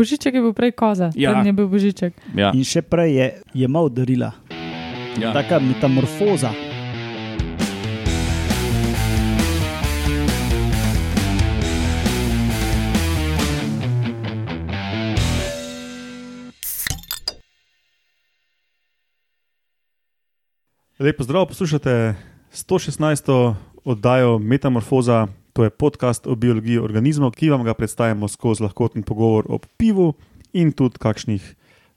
Božiček je bil prej koza, Ja. ja. je bil božiček. Ja. In še prej je, je mal darila. Ja. Taka metamorfoza. Lepo zdrav, poslušate 116. oddajo Metamorfoza, to je podcast o biologiji organizmov, ki vam ga predstavljamo skozi lahkoten pogovor o pivu in tudi kakšnih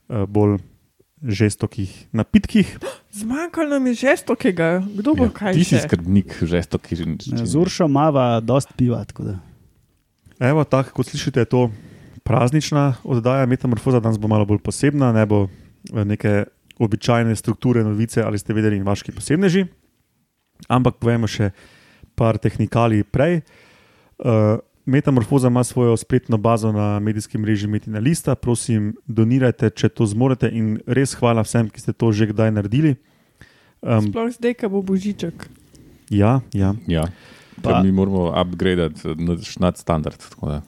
uh, bolj žestokih napitkih. Zmanjkalo nam je že stokega, kdo bo Ja. kaj Ti si skrbnik žesto, ki že Z Uršo mava dost piva. tako da. Evo, tako kot slišite, je to praznična oddaja Metamorfoza, danes bo malo bolj posebna, ne bo eh, neke običajne strukture, novice ali ste vedeli in vaški posebneži. Ampak povemo še par tehnikalij prej. Uh, Metamorfoza ima svojo spletno bazo na medijskem mreži Metina Lista. Prosim, donirajte, če to zmorete, in res hvala vsem, ki ste to že kdaj naredili. Um, Sploh zdaj, ko bo božiček. ja, ja. Ja. Pa- mi moramo upgraditi naš nadstandard. tako da.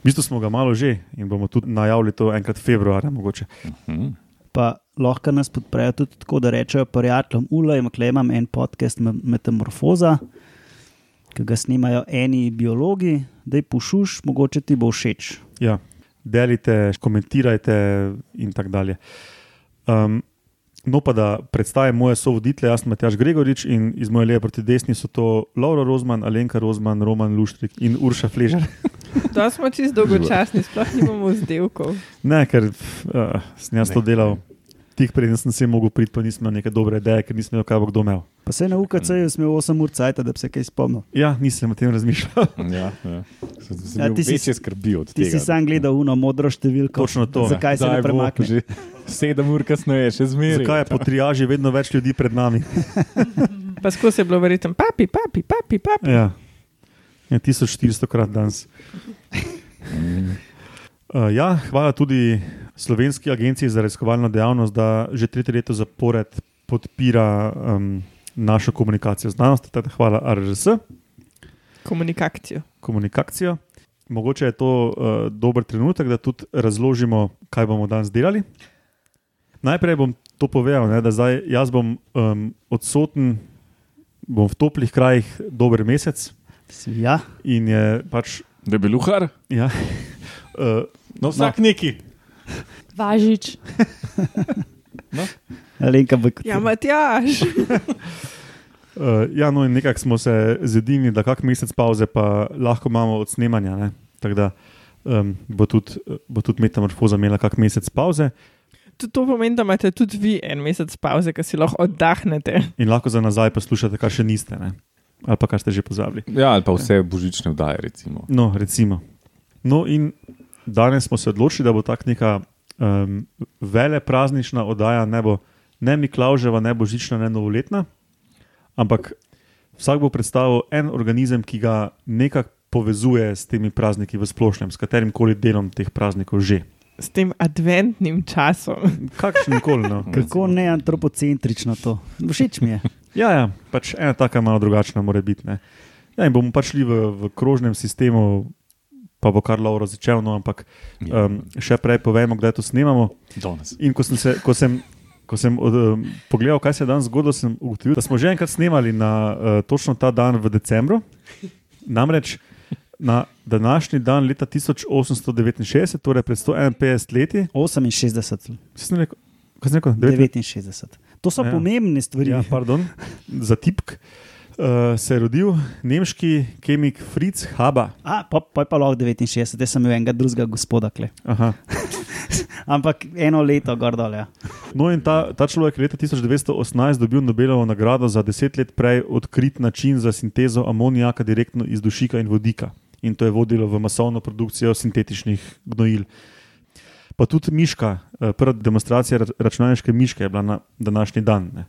V bistvu smo ga malo že in bomo tudi najavili to enkrat februarja. Mogoče. Mhm. Pa lahko nas podprejo tudi tako, da rečejo prijateljem, klej imam en podcast Me- Metamorfoza, ki ga snimajo eni biologi, da je pušuš, mogoče ti bo všeč. Ja, delite, komentirajte in tako dalje. Um, no, pa da predstavim moje sovoditelje, jaz sem Matjaš Gregorič in iz moje leve proti desni so to Laura Rozman, Alenka Rozman, Roman Luštrik in Urša Fležer. Da smo čisto dolgočasni, sploh nimamo vzdelkov. Ne, ker uh, sem jaz to delal. Tik preden sem se mogel priti, pa nisem imel neke dobre ideje, ker nisem vedel, kaj bo kdo imel. Pa se na UKC-ju smo 8 ur cajt, da bi se kaj spomnil. Ja, nisem o tem razmišljal. Ja, ja. Sem, sem Ja, ti si- večje skrbi od Ti tega. si sam gledal uno modro številko. Točno to. Zakaj se ne bo, premakne? že Sedem ur kasneje, še zmeraj. Zakaj je po triaži vedno več ljudi pred nami? Pa skozi je bilo verjetno, papi, papi, papi, papi. Ja, ja 1400 krat danes. Uh, ja, hvala tudi Slovenski agenciji za raziskovalno dejavnost, da že tretje leto zapored podpira um, našo komunikacijo znanosti. Teda hvala RRS, Komunikacijo. komunikacijo. Mogoče je to uh, dober trenutek, da tudi razložimo, kaj bomo danes delali. Najprej bom to povedal, ne, da zdaj jaz bom um, odsoten, bom v toplih krajih dober mesec Ja, in je pač. Debeluhar? Ja, uh, No, vsak no. neki. Važič. Alenka bo kot. Ja, Matjaš. Uh, ja, no, in nekako smo se zedinili, da kak mesec pauze pa lahko imamo od snemanja. ne. Tako da um, bo tudi, bo tudi metamorfoza imela kak mesec pauze Tudi to pomeni, da imate tudi vi en mesec pauze, ki si lahko oddahnete. in lahko za nazaj poslušate, kar še niste. Ne? Ali pa kar ste že pozabili. Ja, ali pa vse božične vdaje, recimo. No, recimo. No, in danes smo se odločili, da bo tako neka um, vele praznična oddaja, ne bo ne Miklauževa, ne božična, ne novoletna, ampak vsak bo predstavil en organizem, ki ga nekako povezuje s temi prazniki v splošnem, s katerim koli delom teh praznikov že. S tem adventnim časom. Kakšen koli. No. Kako ne antropocentrično to? Všeč mi je. Ja, ja, pač ena taka malo drugačna mora biti. Ne. Ja, in bomo pač šli v, v krožnem sistemu, pa bo kar Laura začel, no, ampak Ja. um, še prej povemo, kdaj to snemamo. Danes. In ko sem, se, ko sem, ko sem od, um, pogledal, kaj se je danes zgodilo, sem ugotovil, da smo že enkrat snemali na uh, točno ta dan v decembru. Namreč na današnji dan leta 1869, torej pred 151 leti, 68, sem rekel, kaj sem rekel? 9? 69. To so Ja. ja. pomembne stvari. Ja, pardon, za tipk. Uh, se je rodil nemški kemik Fritz Haber. A, pa, pa je pa lahko 69, jaz sem imel enega drugega gospoda. Ampak eno leto gor dol. Ja. No, in ta, ta človek je leta 1918 dobil Nobelovo nagrado za deset let prej odkrit način za sintezo amonijaka direktno iz dušika in vodika. In to je vodilo v masovno produkcijo sintetičnih gnojil. Pa tudi miška, eh, prva demonstracija ra- računalniške miške je bila na današnji dan. Ne.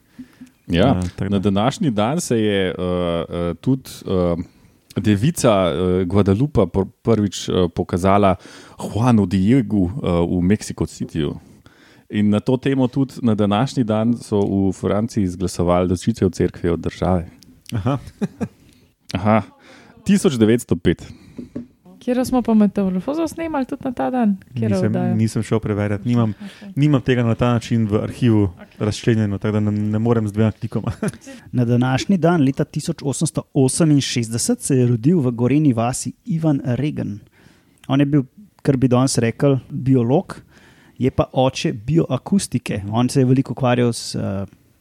Ja, Ja, na današnji dan se je uh, uh, tudi uh, devica uh, Guadalupe por- prvič uh, pokazala Juanu Diegu uh, v Mexico Cityju. In na to temo tudi na današnji dan so v Franciji izglasovali ločitev cerkve od države. Aha. Aha, 1905. Kjer smo pa metamorfozo snemali tudi na ta dan? Kjer Nisem, nisem šel preverjati, nimam, nimam tega na ta način v arhivu okay. razčlenjeno, tako da ne, ne morem z dvema klikoma. Na današnji dan, leta 1868, se je rodil v Goreni vasi Ivan Regan. On je bil, kar bi danes rekel, biolog, je pa oče bioakustike. On se je veliko ukvarjal s uh,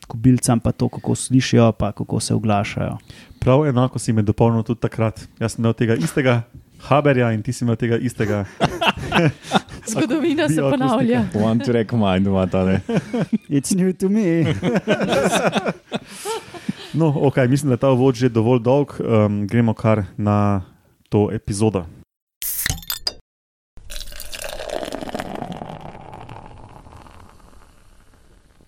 kobilcem, pa to, kako slišijo, pa kako se oglašajo. Prav enako si me dopolnil tudi takrat. Jaz sem imel tega istega Haberja in ti si imel tega istega. Zgodovina se ponavlja. One track mind ima ta ne. It's new to me. No, ok, mislim, da je ta uvod že dovolj dolg. Um, gremo kar na to epizodo.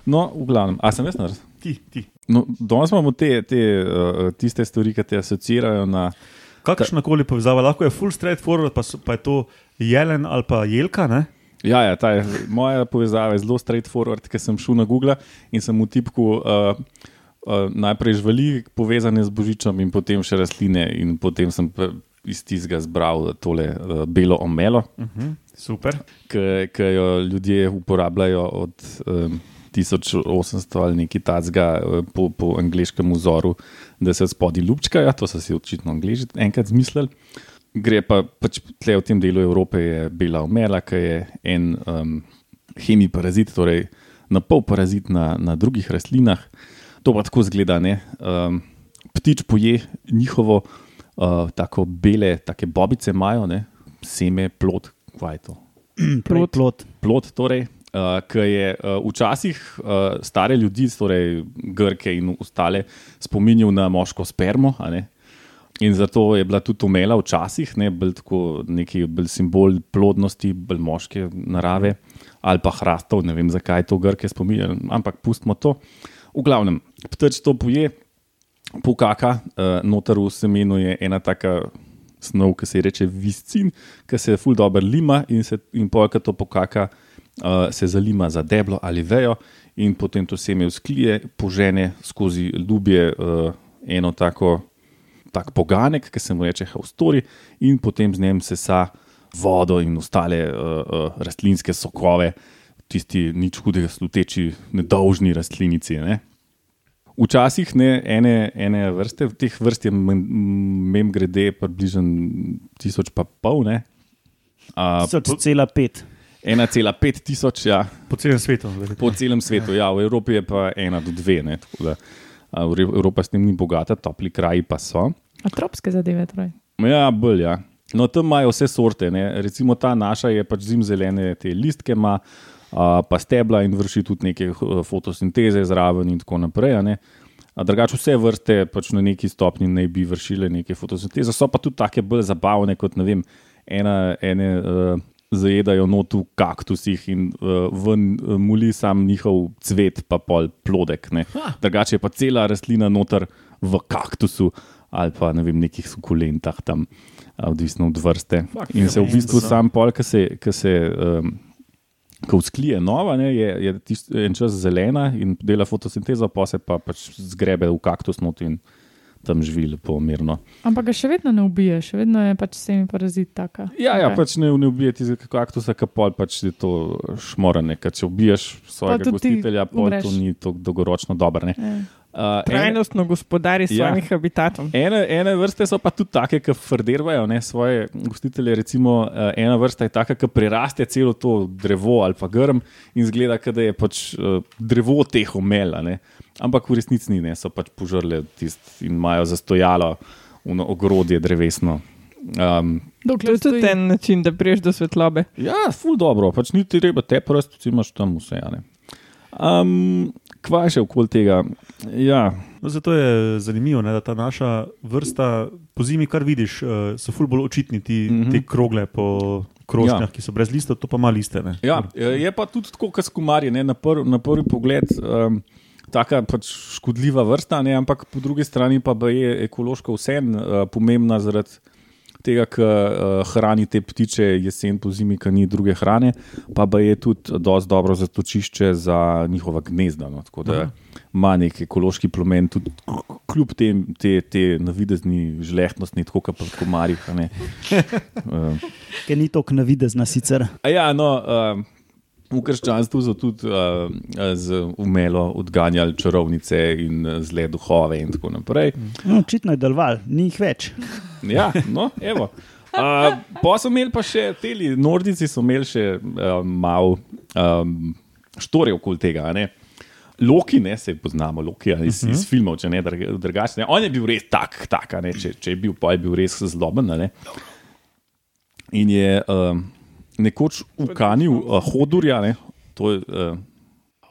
No, v glavnem, a sem jaz naredil? Ti, ti. No, danes imamo te, te uh, tiste stvari, ki te asociirajo na. Kakršna koli povezava, lahko je full straightforward, pa, so, pa je to jelen ali pa jelka. Ne? Ja, ja je, moja povezava je zelo straightforward, ker sem šel na Google in sem v tipku uh, uh, najprej živali, povezane z božičem, in potem še rastline, in potem sem pa iz tistega zbral tole uh, belo omelo, Uh -huh. Super. ki jo ljudje uporabljajo od um, 1800 ali nekaj tacga po, po angliškem vzoru, da se spodaj lupčkajo, to so si očitno angliži enkrat zmislili. Gre pa pač tle v tem delu Evrope, je bela omela, ki je en um, hemiparazit, torej na pol parazit na, na drugih rastlinah. To pa tako zgleda. ne. Um, ptič poje njihovo uh, tako bele, take bobice imajo, ne, seme, plod, kaj je to. Plot. Plot. Plod, torej, uh, ki je uh, včasih uh, stare ljudi, torej Grke in ostale, spominjal na moško spermo. In zato je bila tudi umela včasih, ne, bolj tako neki bolj simbol plodnosti, bolj moške narave ali pa hrastov, ne vem zakaj to Grke spominjajo, ampak pustimo to. V glavnem, ptič to poje, pokaka, uh, noter v semenu je ena taka snov, ki se ji reče viscin, ki se ful dobro lima in, in polka to pokaka, uh, se zalima za deblo ali vejo in potem to seme vzklije, požene skozi ljubje uh, eno tako, tak poganek, ki se mu reče haustori in potem z njim sesa vodo in ostale uh, uh, rastlinske sokove, tisti nič hudega sluteči, nedolžni rastlinici. Ne? Včasih ne ene, ene vrste, teh vrst je mem grede, približno tisoč pa pol, ne. A, Cela pet. 1,5 tisoč, ja, Po celem svetu. verjetno. po celem svetu. Ja, v Evropi je pa ena do dve. Ne, tako da, Evropa s tem ni bogata, topli kraji pa so. A tropske zadeve, torej. Ja, bolj ja. No, tam imajo vse sorte. Ne. Recimo ta naša je pač zimzelene, te listke ima, a, pa stebla in vrši tudi neke fotosinteze zraven in tako naprej. a ne. A drugače vse vrste pač na neki stopni naj bi vršile neke fotosinteze, so pa tudi take bolj zabavne, kot ne vem, ena, ene uh, zajedajo not v kaktusih in uh, ven uh, muli sam njihov cvet, pa pol plodek. ne. Drugače je pa cela rastlina noter v kaktusu ali pa ne vem, nekih sukulentah tam, a, odvisno od vrste. In se v bistvu sam pol, ki se, ki se um, ko vzklije nova, ne, je, je tist, en čas zelena in dela fotosintezo, pa se pa pač zgrebe v kaktus not in tam živi lepo mirno. Ampak ga še vedno ne ubije, še vedno je pač semi parazit taka. Ja, ja Ok. pač ne, ne ubijeti iz kaktusa, ki pol pač je to šmorane, ker če ubiješ svojega ti gostitelja, pol umreš. to ni tako dolgoročno dobro. Ja. Uh, Trajnostno gospodari s Ja. svojim habitatom. Ene, ene vrste so pa tudi take, ki frdervajo ne, svoje gostitelje. Recimo, eh, ena vrsta je taka, ki preraste celo to drevo ali pa grm in zgleda, kot da je pač eh, drevo teh omela. Ne. Ampak v resnici ni, ne, so pač požrle tist in imajo zastojalo ogrodje drevesno. Um, To Dokler je tudi en način, da priješ do svetlobe. ja, ful dobro, pač ni ti treba te prst, imaš tam vse. a ne. Um, kva je še okoli tega? Ja, No, zato je zanimivo, ne, da ta naša vrsta po zimi, kar vidiš, uh, so ful bolj očitni ti, mm. -hmm. te krogle po krošnjah, Ja. ja. ki so brez listov, to pa ima liste. Ne. Ja, je pa tudi tako, kot skumarje. ne, Na, prv, na prvi pogled um, taka pač škodljiva vrsta, ne, ampak po drugi strani pa je ekološko vseeno uh, pomembna zaradi tega, ki uh, hrani te ptiče jesen po zimi, ki ni druge hrane, pa pa je tudi dosti dobro zatočišče za njihova gnezda. No, tako da ima nek ekološki plomen, tudi kljub tem, te, te navidezni žlehtnosti, tako kot pri komarjih. a ne. Uh, Ker ni tako navidezna sicer. A ja, no, uh, v krščanstvu so tudi uh, z umelo odganjali čarovnice in uh, zle duhove in tako naprej. No, očitno je deloval, ni jih več. Ja, no, evo. Uh, pa so imeli pa še teli, nordici so imeli še uh, malo um, štorje okoli tega. ne. Loki, ne se poznamo, Loki iz, uh -huh. iz filmov, če ne drg- drugače. ne. On je bil res tak, tak če, če je bil, pa je bil res zloben. In je um, nekoč ukanil uh, hodurja, ne, to je. Uh,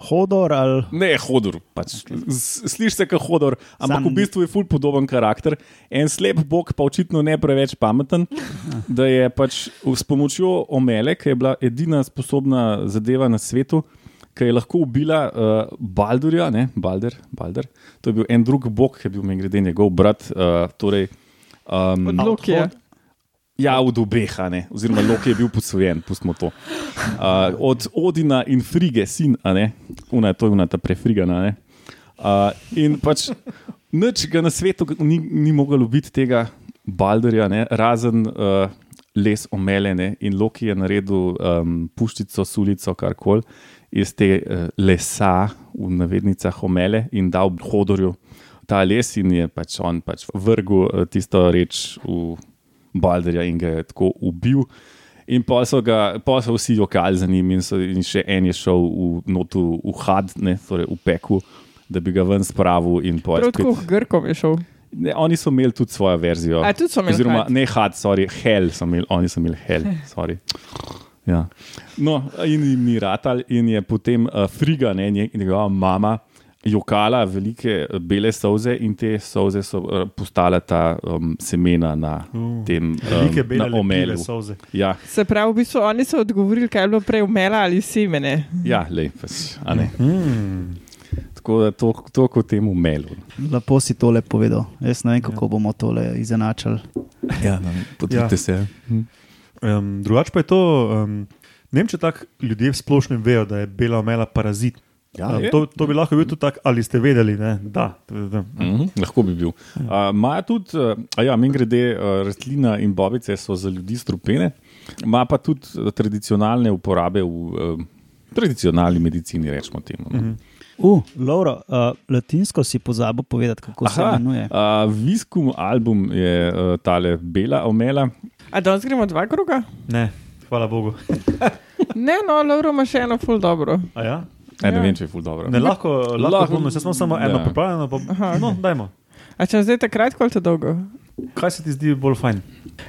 Hodor ali Ne, hodor, pač. Slišiš se kot hodor, ampak Sam- v bistvu je ful podoben karakter. En slep bog, pa očitno ne preveč pameten, da je pač v- s pomočjo omele, ki je bila edina sposobna zadeva na svetu, ki je lahko ubila uh, Baldurja, ne, Balder, Balder. To je bil en drug bog, ki je bil meni njegov brat. Uh, torej, um, Od Lokija. Ja, od obeh, a ne. oziroma Loki je bil posvojen, pustimo to. Uh, od Odina in Frige, sin, a ne, una, to je una ta prefrigana. Uh, in pač nič ga na svetu ni, ni mogel ubiti tega Balderja, ne, razen uh, les omeljene. In Loki je naredil um, puščico, sulico, karkoli iz te uh, lesa, v navednicah omele, in dal hodorju ta les, in je pač on pač vrgel uh, tisto reč v. Balderja in ga je tako ubil. In pa so, ga, pol so vsi jokali za njim, in, so, in še en je šel v, notu, v had, ne, torej v peku, da bi ga ven spravil. Prav tako Grkom je šel. Ne, oni so imeli tudi svojo verzijo. A, tudi Oziroma, had. ne had, sorry, hell so imeli, oni so imeli hell. sorry. Ja. No, in jim ni ratal, in je potem uh, Friga, ne, nje- njegova mama, jokala velike eh, bele solze, in te solze so uh, postale ta um, semena na Uh, tem Velike um, bele lepile solze. Ja, Se pravi, v bistvu oni so odgovorili, kaj je bilo prej umela ali semene. ja lej, pač, a ne. Hmm. Tako da to, to kot temu melu. lepo si tole povedal. Jaz ne vem, kako bomo tole izenačili. Ja, potrudite Ja. se. Hm. Um, drugače pa je to, um, ne vem, če tako ljudje v splošnem vejo, da je bela omela parazit. Ja, je. to, to bi lahko bil tudi tak, ali ste vedeli, ne? da. da. Mhm, lahko bi bil. Imajo tudi, uh, a ja, min grede, uh, rastlina in bobice so za ljudi strupene, ima pa tudi tradicionalne uporabe v uh, tradicionalni medicini, rečemo temu. Mhm. Uh, Lauro, uh, latinsko si pozabil povedati, kako se Aha, imenuje. uh, Viskum album je uh, tale bela omela. A danes gremo dva kroga? Ne, hvala Bogu. Ne, no, Lauro ima še eno ful dobro. A ja? E, ne Ja. vem, če je ful dobro. Ne, lahko, lahko, Lahko- jaz imam samo eno ja. pripravljeno, pa Aha. no, dajmo. A če zdaj takrat, koliko je dolgo? Kaj se ti zdi bolj fajn?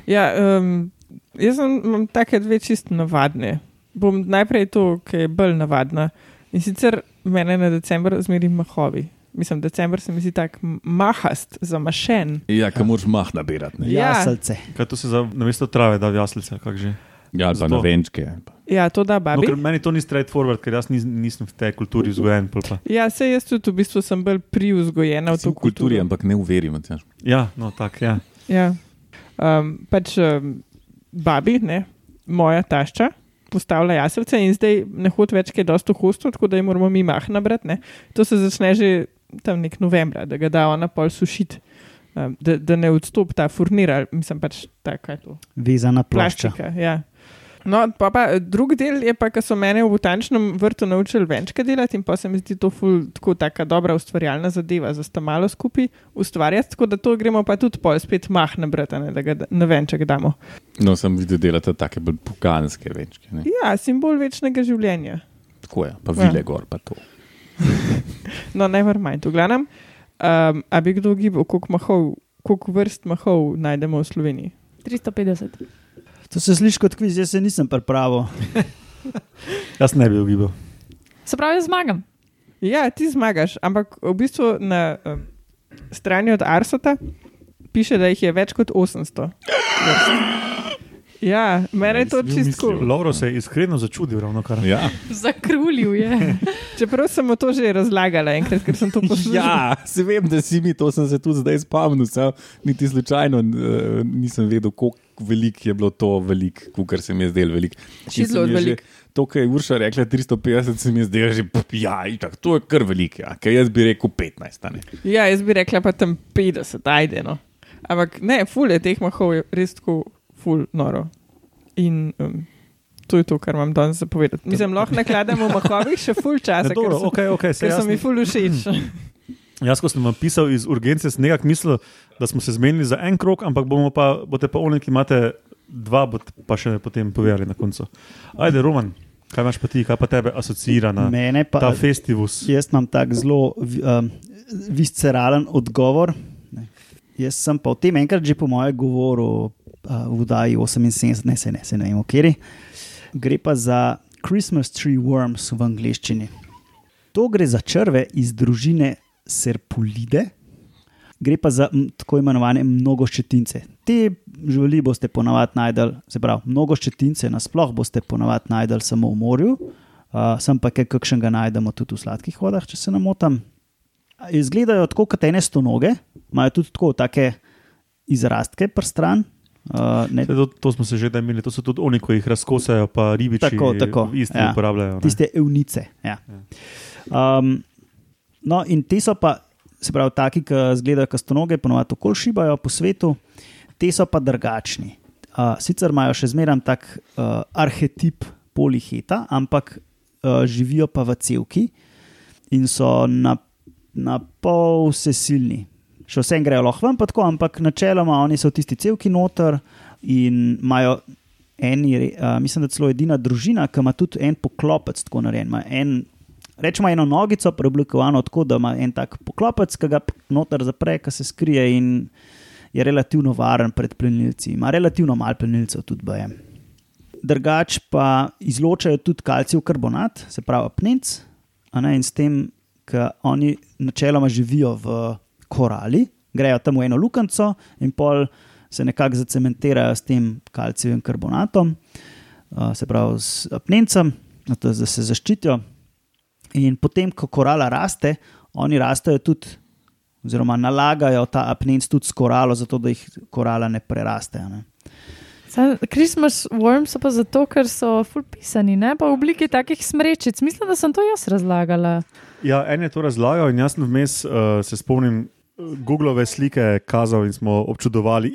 Ja, um, jaz imam take dve čist navadne. Bom najprej to, ki je bolj navadna. In sicer mene na decembr zmeri mahovi. Mislim, decembr se mi zdi tak m- mahast, zamašen. Ja, ki moraš mah nabirati. ne. Ja. Jaselce. Kaj to se za namesto trave da v jaslice, kak že? Ja, ali pa Zato. na venčke. ali pa- Ja, to da No, babi. ker meni to ni straightforward, ker jaz nis, nisem v tej kulturi vzgojen. pol Pa. Ja, se jaz tudi v bistvu sem bolj privzgojena v to v kulturi, kulturo. ampak ne v veri. Matjaž. Ja, no tako, ja. Ja. Um, pač um, babi, ne, moja tašča, postavlja jaselce in zdaj ne hodi več, ker je dosto hosto, tako da jim moramo mi mah nabrati. Ne. To se začne že tam nek novembra, da ga da ona pol sušiti. Um, da, da ne odstopi ta furnir, mislim pač ta, kaj je to. Vezana plošča. Plastika. Ja. No, pa, pa drugi del je pa, ker so mene v botaničnem vrtu naučili venčke delati in pa se mi zdi to ful, tako taka dobra ustvarjalna zadeva, za sta malo skupaj ustvarjati, tako da to gremo pa tudi pol spet mah nabrati, ne, da ga na venček damo. No, sem videl, da delate take bolj poganske venčke. Ne? Ja, simbol večnega življenja. Tako je, pa Ja. vile gor, pa to. No, never mind, v glavnem. Um, a bi kdo gibal, koliko, mahov, koliko vrst mahov najdemo v Sloveniji? 350. To se sliši kot kviz, jaz se nisem pripravil. Jaz ne bi ugibal. Se pravi, jaz zmagam. Ja, ti zmagaš, ampak v bistvu na um, strani od Arsota piše, da jih je več kot 800. vrst. Ja, mene je to bil čisto. mislil. Lovro se je iskreno začudil, ravno kar. Ja, Zakrulil je. Čeprav sem mu to že razlagala enkrat, ker sem to poslušala. ja se vem, da si mi to sem se tudi zdaj spomnil, sam niti slučajno uh, nisem vedel, koliko velik je bilo to, velik, kar se mi je zdelo velik. In Še se zelo mi je že- velik. To, kar je Urša rekla, 350, se mi je zdelo že, ja, itak, to je kar velik, ja, kaj jaz bi rekel 15. a Ne? Ja, jaz bi rekla pa tam 50, ajde. No. Ampak ne, ful je teh mahov, je res tako ful noro. In um, to je to, kar imam danes zapovedati. Mislim, lahko nakladamo v mahovih še ful časa, Ne, dobro, ker so, okay, okay, ker so mi ful všeč. Jaz, ko sem vam pisal iz urgence, sem nekako mislil, da smo se zmenili za en krok, ampak bomo pa, boste pa oni, ki imate dva, boste pa še potem povedali na koncu. Ajde, Roman, kaj imaš pa ti, kaj pa tebe asocira na Mene pa, ta festivus? jaz imam tak zelo um, visceralen odgovor. Ne. Jaz sem pa o tem enkrat že po mojem govoru uh, v Udaji 78, ne se ne, se ne vem, kjer. Gre pa za Christmas tree worms v angleščini. To gre za črve iz družine Serpulide, gre pa za tako imenovane mnogoščetince. Te živali boste ponavadi najdel, se pravi, mnogoščetince nasploh boste ponavadi najdel samo v morju, uh, sem pa kaj kakšnega najdemo tudi v sladkih vodah, če se ne motim. Izgledajo tako kot ene stonoge, imajo tudi tako take izrastke prstran. Uh, ne, To, to smo se že imeli, to so tudi oni, ki jih razkosajo, pa ribiči Tako, tako, isti ja. uporabljajo. ne. tiste evnice. Ja. Um, no, in te so pa, se pravi, taki, ki izgledajo kot stonoge, ponovadi okoli šibajo po svetu, te so pa drugačni. Uh, sicer imajo še zmeraj tak uh, arhetip poliheta, ampak uh, živijo pa v celki in so na, na pol vsesilni. Še vsem grejo lahko ven, pa tako, ampak načeloma oni so tisti celki noter in imajo eni, a, mislim, da celo edina družina, ki ima tudi en poklopec tako narejen. Ima En, rečemo eno nogico, preoblikovano tako, da ima en tak poklopec, ki ga noter zapre, ki se skrije in je relativno varen pred plenilci. Ima relativno malo plenilcev tudi boje. Drugač pa izločajo tudi kalcijev karbonat, se pravi ne, in s tem, ker oni načeloma živijo v korali, grejo tam v eno lukenco in pol se nekako zacementirajo s tem kalcijevim karbonatom, uh, se pravi s apnencem, zato, da se zaščitijo. In potem, ko korala raste, oni rastejo tudi, oziroma nalagajo ta apnenc tudi s koralo, zato da jih korala ne preraste. a Ne. Christmas worms so pa zato, ker so full pisani, ne pa v obliki takih smrečic. Mislim, da sem to jaz razlagala. Ja, en je to razlagal in jaz sem vmes uh, se spomnim. Googlove slike kazal in smo občudovali,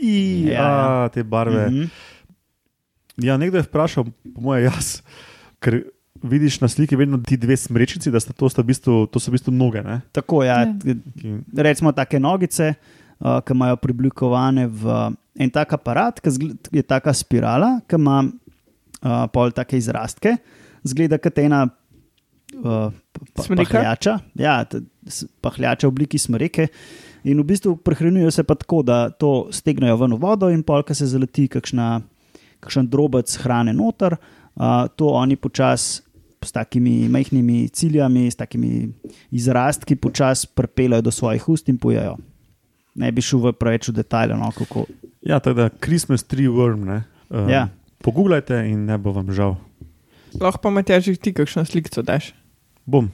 Ja, ja, ja. te barve. Mm. -hmm. Ja, nekdo je vprašal, po mojem, jaz, ker vidiš na sliki vedno ti dve smrečici, da sta to, sta v bistvu, to so v bistvu noge. Ne? Tako ja, Ja. Ki, recimo take nogice, uh, ki imajo preoblikovane v en tak aparat, ki je taka spirala, ki ima uh, pol take izrastke, zgleda kot ena uh, pa- pahljača, ja, pahljača v obliki smreke. In v bistvu prehranjujejo se pa tako, da to stegnejo ven v vodo, in pol, ki se zaleti kakšna, kakšen drobec hrane noter, uh, to oni počasi. S takimi majhnimi ciljami, s takimi izrastki, počasi pripeljejo do svojih ust in pojejo. Ne bi šel v preveč v detajle. No, kako. ja, tako da Christmas tree worm. Ne? Um, Ja. Pogooglajte in ne bo vam žal. Lahko pa Matjaž ti kakšno sliko daš. Bom.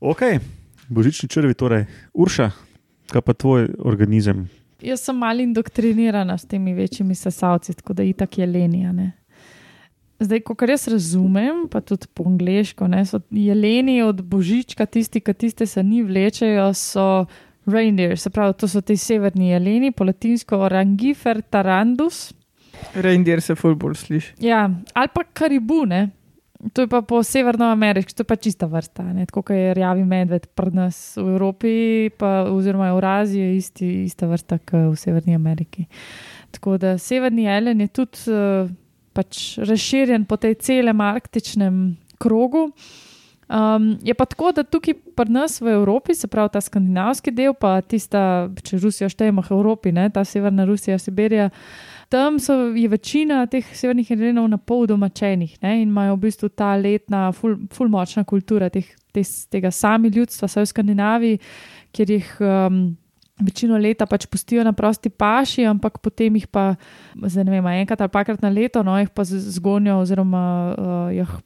Ok, božični črvi, torej Urša, kaj pa tvoj organizem? Jaz sem malo indoktrinirana s temi večjimi sesalci, tako da itak je lenija. Ne? Zdaj, ko jaz razumem, pa tudi po angliško, ne, so jeleni od božička, tisti, ki tiste se ni vlečejo, so reindeer, se pravi, to so ti severni jeleni, po latinsko orangifer tarandus. Reindeer se ful bolj sliši. Ja, ali pa karibu, ne. To je pa po severnoameriški, to je pa čista vrsta, ne? tako kot je rjavi medved pri nas v Evropi, pa, oziroma v Aziji, je isti, ista vrsta kot v Severni Ameriki. Tako da severni jelen je tudi uh, pač razširjen po tej celem arktičnem krogu. Um, je pa tako, da tukaj pri nas v Evropi, se pravi ta skandinavski del, pa tista, če Rusijo štejemo v Evropi, ne, ta severna Rusija, Sibirija, tam so, je večina teh severnih jelenov na pol domačenih ne, in imajo v bistvu ta letna, ful, ful močna kultura teh, tes, tega sami ljudstva, vsaj v Skandinaviji, kjer jih. Um, Večino leta pač pustijo na prosti paši, ampak potem jih pa, zdaj ne vem, enkrat ali pakrat na leto, no, jih pa zgonijo, oziroma uh, jih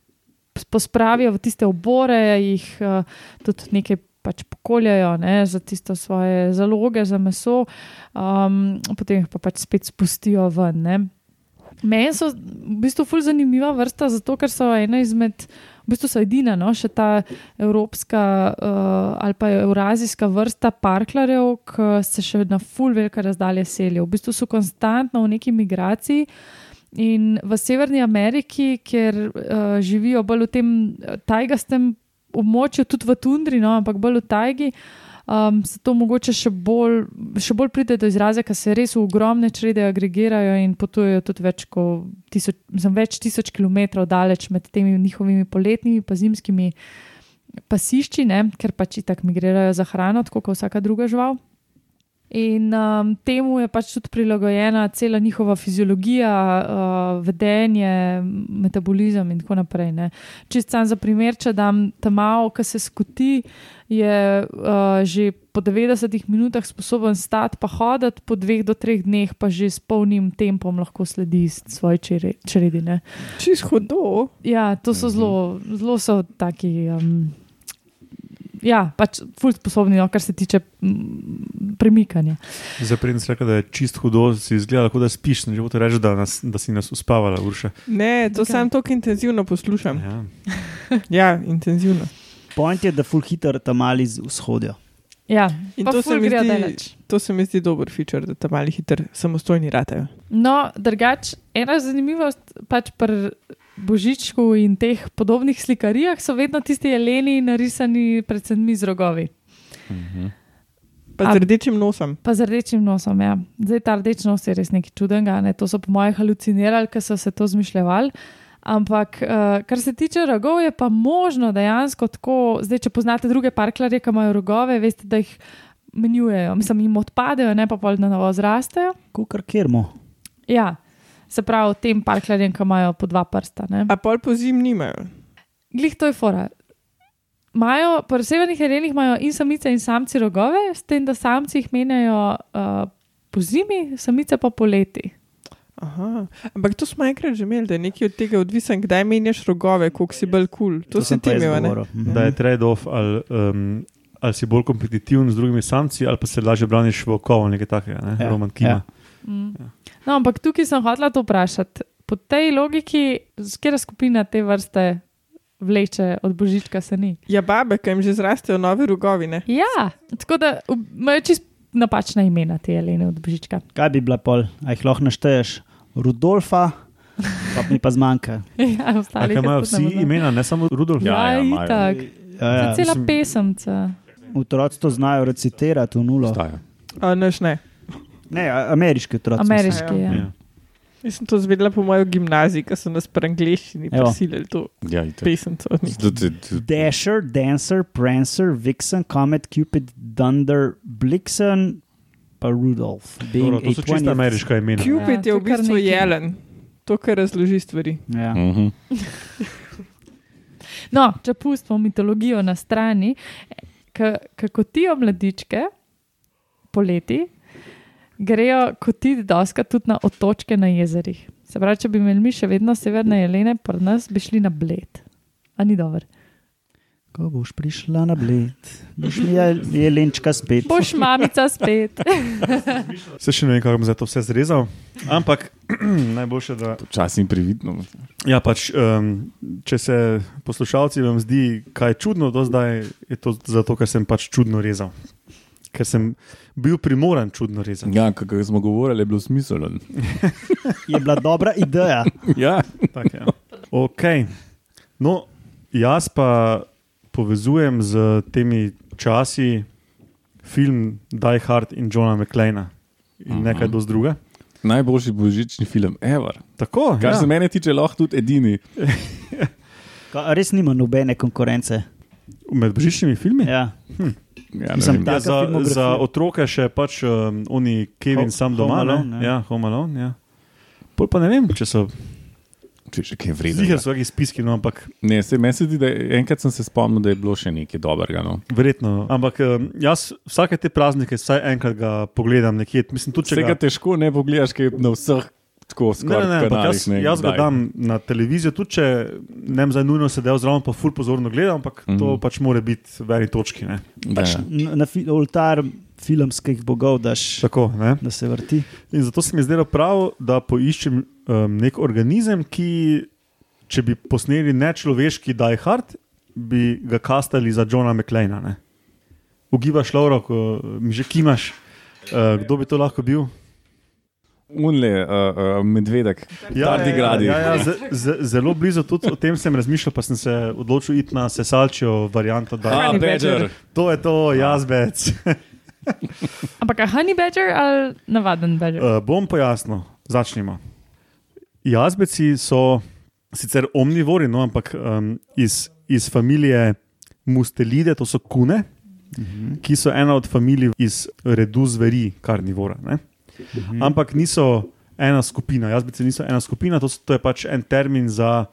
pospravijo v tiste obore, jih uh, tudi nekaj pač pokoljajo ne, za tisto svoje zaloge, za meso, um, potem jih pa pač spet spustijo ven. Ne. Meni so v bistvu ful zanimiva vrsta, zato ker so ena izmed, v bistvu so edina, no, še ta evropska uh, ali pa evrazijska vrsta parklarjev, ki se še na ful velike razdalje selijo. V bistvu so konstantno v neki migraciji. In v Severni Ameriki, kjer uh, živijo bolj v tem eh, tajgastem območju, tudi v tundri, no, ampak bolj v tajgi, um, se to mogoče še bolj, še bolj pride do izraza, ker se res ogromne črede agregirajo in potujejo tudi več, tisoč, mislim, več tisoč kilometrov daleč med temi njihovimi poletnimi in zimskimi pasišči, ne, ker pač tako migrirajo za hrano, tako kot vsaka druga žival. In um, temu je pač tudi prilagojena cela njihova fiziologija, uh, vedenje, metabolizem in tako naprej. Ne. Čist sam za primer, če dam tam malo, ki se skuti, je uh, že po 90 minutah sposoben stati pa hoditi, po dveh do treh dneh pa že s polnim tempom lahko sledi svoje čredine. Čist hudo. Ja, to so zelo, zelo so taki. Um, Ja, pač ful sposobni, no, kar se tiče mm, premikanja. Zdaj, prej si rekel, da je čist hudo, si izgleda, kot da spiš, ne želiš reči, da, nas, da si nas uspavala, urša. Ne, to sam tako intenzivno poslušam. Ja. Ja, intenzivno. Point je, da full hitter tam mali z vzhodja. Ja, In pa to se, zdi, daleč. to se mi zdi dober feature, da tam mali hiter samostojni ratajo. No, drugač, ena zanimivost pač pri Božičku in teh podobnih slikarijah so vedno tisti jeleni narisani predvsem z rogovi. Pa A- z rdečim nosom. Pa z rdečim nosom, ja. Zdaj ta rdeč nos je res nekaj čudenega, ne? to so po mojem halucinirali, ker so se to zmišljali. Ampak, uh, kar se tiče rogov, je pa možno dejansko tako. Zdaj, če poznate druge parklarje, ki imajo rogove, veste, da jih menjujejo, mislim, jim odpadejo, ne pa pol na novo zrastejo. Kukar kjermo. Ja, se pravi, tem parklarjem, ki imajo po dva prsta. Ne? A pol po zim nimajo. Glih to je fora. Majo, po severnih jelenih imajo in samice in samci rogove, s tem, da samci jih menjajo uh, po zimi, samice pa poleti. Aha. Ampak to smo enkrat že imeli, da je nekaj od tega odvisen, kdaj menjaš rogove, koliko si bolj kul. Cool. To, to si ti imel. Mhm. Da je trade-off, ali, um, ali si bolj kompetitiven z drugimi samci, ali pa se lažje braniš v okovu, nekaj takega, ne? Ja, Roman Kima. Mm. No, ampak tukaj sem hotela to vprašati. Po tej logiki, katera skupina te vrste vleče od božička se ni? Ja, babe, ki jim že zrastejo nove rogovine. Ja, tako da imajo čist napačna imena te jelene od božička. Kaj bi bila pol, a jih lahko našteješ? Rudolfa, pa mi pa zmanjka. ja, ostali imajo vsi imena, ne samo Rudolf? Ja, Ja, ja, ja, itak. Ja, Ja, cela pesemca. otroci to znajo recitirati v nulo. A ne. Ne, a- ameriški otroci. Ameriški, Ja, ja. Ja. Jaz sem to zvedela po mojem gimnaziji, ko so nas pri angliščini Evo. prisilili to Ja, pesemco. Tudi- tudi- Dasher, Dancer, Prancer, Vixen, Comet, Cupid, Thunder, Blixen, pa Rudolf. Being Dobro, to so čisto 20th ameriška imena. Cupid Ja, je v bistvu jelen, to, kar razloži stvari. Ja. Mhm. No, če pustimo mitologijo na strani, ko kotijo mladičke poleti, grejo kotiti doska tudi na otočke na jezerih. Se pravi, če bi imeli mi še vedno severne jelene, pa nas bi šli na bled. A ni dobro. Ko boš prišla na bled, boš mi je jelenčka spet. Boš mamica spet. Se še ne vem, kako bom za to vse zrezal. Ampak najboljše, da. Včasih prividno. Ja, pač, um, če se poslušalci vam zdi kaj čudno, do zdaj je to zato, ker sem pač čudno rezal. Ker sem bil primoran čudno rezati. Ja, kako smo govorili, je bilo smiselno. Je bila dobra ideja. Ja. Tak, ja. okay. No, jaz pa povezujem z temi časi film Die Hard in Johna McClana in Mhm. nekaj dosti druga. Najboljši božični film, ever. Tako, Kar ja. se mene tiče, lahko tudi edini. Res nima nobene konkurence. Med božičnimi filmi. Ja. Ja, ne Mislim, Ja, za, za otroke še pač um, oni Kevin Ho- sam doma. Home ne? Alone, ja. ja, Home Alone. Ja. Pol pa ne vem, če so Če še kaj vredno. so kakšni spiski, no, ampak Ne, se meni se zdi, da enkrat sem se spomnil, da je bilo še nekaj dobrega. No. verjetno. Ampak um, jaz vsake te praznike vsaj enkrat ga pogledam nekje. Mislim, tudi Vsega ga, težko ne pogledaš, kaj je na vseh tako Ne, skoraj ne, ne, ampak kanalih, jaz, ne, jaz ga dam na televizijo, tudi če ne vem, zdaj nujno sedel zraven, pa ful pozorno gledam, ampak mm. to Mhm. pač mora biti v eni točki. Ne? Pač na, na fi, oltar filmskih bogov daš, Tako, ne? da se vrti. In zato se mi je zdelo prav, da poiščem um, nek organizem, ki, če bi posneli nečloveški Die Hard, bi ga kastali za Johna McLeana. Ne? Ugibaš, Lauro, ko mi že kimaš, uh, kdo bi to lahko bil? Unle, uh, uh, medvedek, tardigradi. Ja, ja, z, z, zelo blizu, tudi o tem sem razmišljal, pa sem se odločil iti na sesalčijo varianto. Da, A, Honey Badger. to je to, jazbec. Ampak a honey badger ali navaden badger? Uh, bom pojasnil, začnimo. Jazbeci so sicer omnivori, no, ampak um, iz, iz familije Mustelide, to so kune, Mhm. ki so ena od familij iz redu zveri, karnivora. Ne? Mhm. Ampak niso ena skupina, jazbeci niso ena skupina, to, so, to je pač en termin za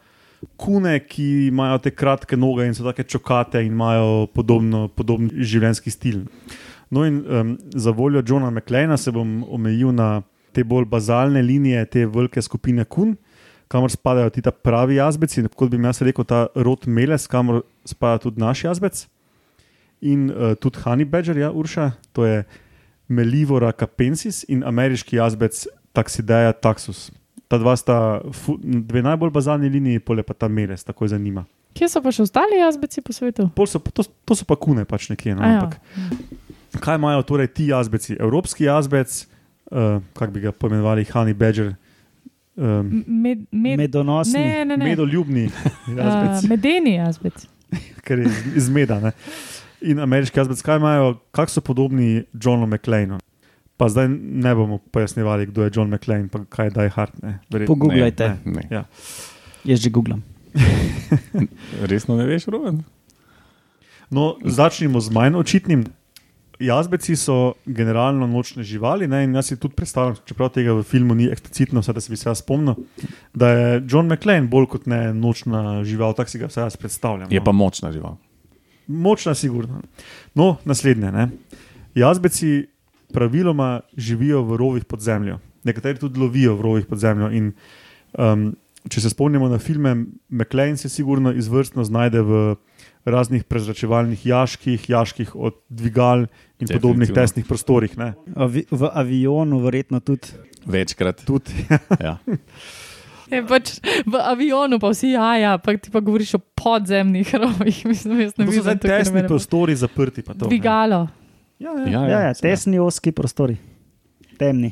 kune, ki imajo te kratke noge in so tako čokate in imajo podobno, podoben življenjski stil. No, in um, za voljo Johna McLeana se bom omejil na te bolj bazalne linije, te velike skupine kun, kamor spadajo ti ta pravi jazbeci, kot bi jaz rekel, ta rod Meles, kamor spada tudi naš jazbec. In uh, tudi Honey Badger, ja, Urša, to je Melivora capensis in ameriški jazbec Taxideja taxus. Ta dva sta fu, dve najbolj bazalni liniji, pole pa ta Meles, tako je zanima. Kje so pa še ostali jazbeci po svetu? Pol So, to, to so pa kune pač nekje. No, ja. ampak, kaj imajo torej ti jazbeci? Evropski jazbec, uh, kako bi ga poimenovali, Honey Badger, um, Med, med, Medonosni. ne, ne, ne. medoljubni Uh, medeni jazbec. ker je iz, iz meda. Ne? In ameriški jazbec, kaj imajo, kako so podobni Johnu McLeanu. Pa zdaj ne bomo pojasnjevali, kdo je John McLean, pa kaj je Die Hard. Ne, verjetno. Pogooglajte, Ne. Ne. Ja. jaz že googlam. Resno ne veš, Roman? No, začnimo z manj očitnim. Jazbeci so generalno nočne živali, ne, in jaz si tudi predstavljam, čeprav tega v filmu ni eksplicitno, vsaj da se bi se jaz spomnil, da je John McLean bolj kot ne nočna žival, tako si ga vsaj jaz predstavljam. Je no. pa močna žival. Močna, sigurno. No, naslednje. Ne. Jazbeci praviloma živijo v rovih pod zemljo, nekateri tudi lovijo v rovih pod zemljo. In, um, če se spomnimo na filme, McLean se sigurno izvrstno znajde v raznih prezračevalnih jaških, jaških od dvigal in podobnih Definitivno. tesnih prostorih. Ne. Avi, v avionu, verjetno tudi. Večkrat. Tudi, Ja. Je pač v avionu, pa vsi jaja, pa ti pa govoriš o podzemnih rovih. Mislim, jaz ne to so vidim zdaj tukaj tesni prostori zaprti. pa To. Dvigalo. ja, ja. Ja, Ja, ja, tesni, oski prostori, temni.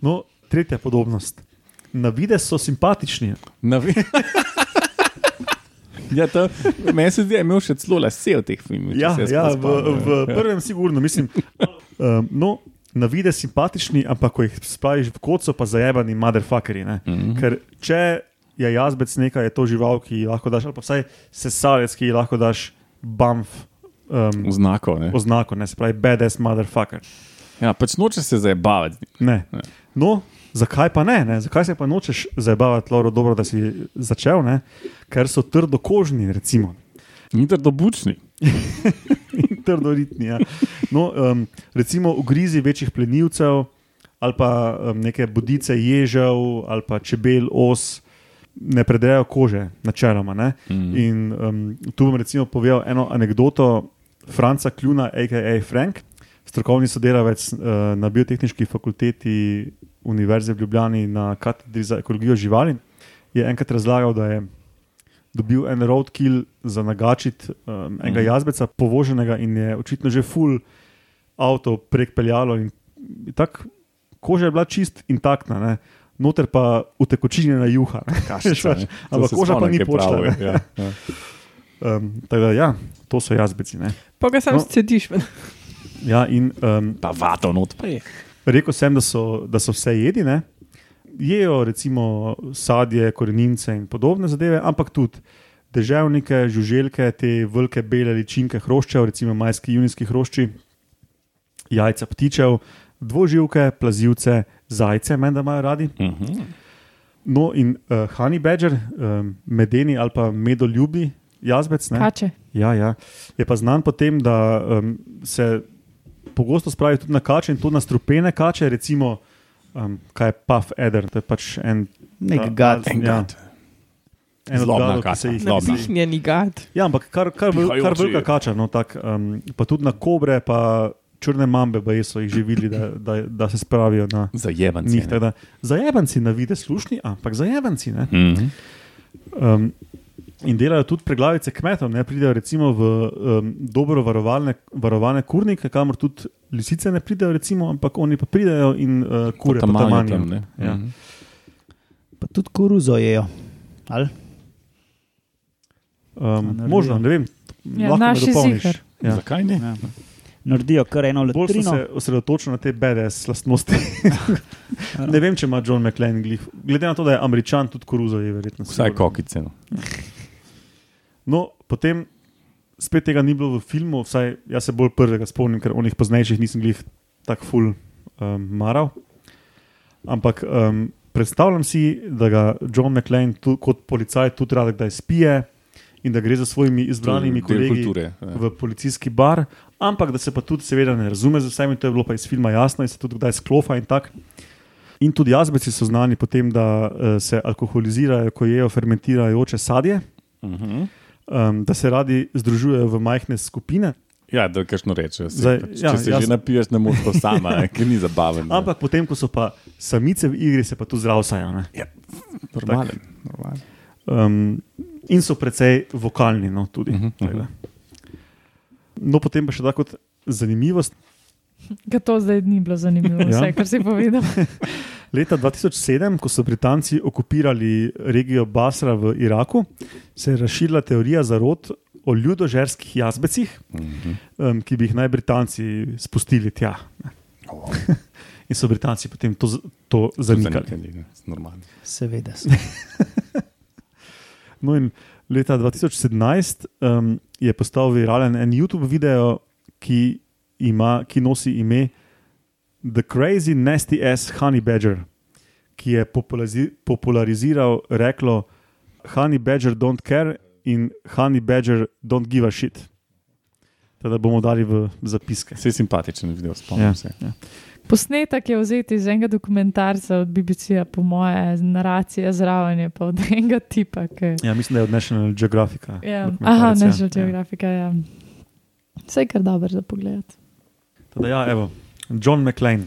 No, tretja podobnost. Na videz so simpatični. Navi... ja, to, meni se zdi, da je imel še celo lase v teh filmih. Ja, ja v, v prvem, sigurno, mislim. Um, no, na vide simpatični, ampak ko jih spraviš v koco, pa zajebani motherfuckeri. ne. Mhm. Ker če je jazbec nekaj, je to žival, ki ji lahko daš, ali pa vsaj sesalec, ki ji lahko daš bamf. Um, Znako, ne? oznako, ne se pravi, badass motherfucker. Ja, pač noče se zabavati. Ne. Ne. No, zakaj pa ne, ne? Zakaj se pa nočeš zabavati, Loro, dobro, da si začel, ne? ker so trdokožni, recimo. Ni trdo bučni. trdoritni. Ja. No, um, recimo ugrizi večjih plenilcev, ali pa um, neke bodice ježev, ali pa čebel, os, ne predejo kože, načeloma. Ne? Mm. In um, tu bom recimo povedal eno anegdoto Franca Kljuna, a.k.a. Frank, strokovni sodelavec uh, na biotehnički fakulteti Univerze v Ljubljani na katedri za ekologijo živali. Je enkrat razlagal, da je dobil en roadkill za nagačiti um, enega Mhm. jazbeca, povoženega in je očitno že full avto prek peljalo. Tak, koža je bila čist intaktna, ne? noter pa utekočinjena juha. Kašica, ne. Ampak koža pa ni ne. Ja, ja. Um, tako da, ja, to so jazbeci. Ne? Pa ga sam No. scediš. Ja, in um, Pa vato not pa je. rekel sem, da so, da so vse jedi, ne? jejo recimo sadje, korenince in podobne zadeve, ampak tudi deževnike, žuželke, te velike bele ličinke hroščev, recimo majski junijski hrošči, jajca ptičev, dvoživke, plazivce, zajce, menda imajo radi. Mhm. No, in uh, honey badger, um, medeni ali pa medoljubi jazbec, ne? Kače. Ja, ja. Je pa znan po tem, da um, se pogosto spravi tudi na kače in to na strupene kače, recimo Um, kaj je puff eder? To je pač en. Nek gad. En Ja. gad. En od Zlobna kača. Pihnjeni gad. Ja, ampak kar, kar, vel- kar Pihajoči. velika kača, no, tak, um, pa tudi na kobre, pa črne mambe, pa so jih živeli, da, da, da se spravijo na Zajebanci. njih. da Zajebanci na vide slušni, ampak zajebanci. Ne? Mhm. Um, in delajo tudi preglavice kmetov, ne pridejo recimo v um, dobro varovalne, varovane kurnike, kamor tudi lisice ne pridejo, recimo, ampak oni pa pridejo in uh, Tam pa tam ne. Ja. Mhm. Pa tudi koruzo jejo. Ali? Um, naredijo. možno, ne vem. Ja, lahko me naši dopolniš. ziher. Ja. Zakaj ne? Ja. Naredijo kar eno Bolj sem letrino. se osredotočil na te BDS lastnosti. ne vem, če ima John McLean glih. Glede na to, da je američan, tudi koruzo je verjetno. Vsaj kokice. No. No, potem spet tega ni bilo v filmu, vsaj jaz se bolj prvega spomnim, ker onih poznejših nisem jih tako ful um, maral. Ampak um, predstavljam si, da ga John McLean tu, kot policaj tudi rad kdaj spije in da gre za svojimi izbranimi je kolegi kulture. ja. v policijski bar, ampak da se pa tudi, seveda, ne razume z vsemi, to je bilo pa iz filma jasno in se tudi kdaj sklofa in tako. In tudi jazbeci so znani po tem, da uh, se alkoholizirajo, ko jejo fermentirajoče sadje, Mhm. Um, da se radi združujejo v majhne skupine. Ja, da kažno rečeš. Zdaj, Pač, ja, če se jaz- že napiješ, ne moreš to sama, ne, ker ni zabaven. ne. Ampak potem, ko so pa samice v igri, se pa tu zdravsajo. ne. normalen. normalen. Um, in so precej vokalni, no, tudi. Mhm, Tako mhm. da. No, potem pa še tako kot zanimivost. Ga to zdaj ni bilo zanimivo, Ja. vse, kar si povedal. Leta 2007, ko so Britanci okupirali regijo Basra v Iraku, se je razširila teorija zarod o ljudožerskih jazbecih, Mhm. um, ki bi jih naj Britanci spustili tja. Oh, In so Britanci potem to, to zanikali. zanikali. Seveda. No, in leta 2017 um, je postal viralen en YouTube video, ki, ima, ki nosi ime The Crazy Nasty Ass Honey Badger, ki je popularizi- populariziral reklo Honey Badger don't care in Honey Badger don't give a shit. Teda bomo dali v zapiske. Vse simpatičen video, spomnim Ja. se. Posnetek je vzet iz enega dokumentarca od BBC-ja, po moje, z naracije zraven je pa od enega tipa. Ki... Ja, mislim, da je od National Geographica. Ja. Aha, ja. National Geographic. Ja. Vse je kar dobro za pogled. Teda, ja, evo, John McLean.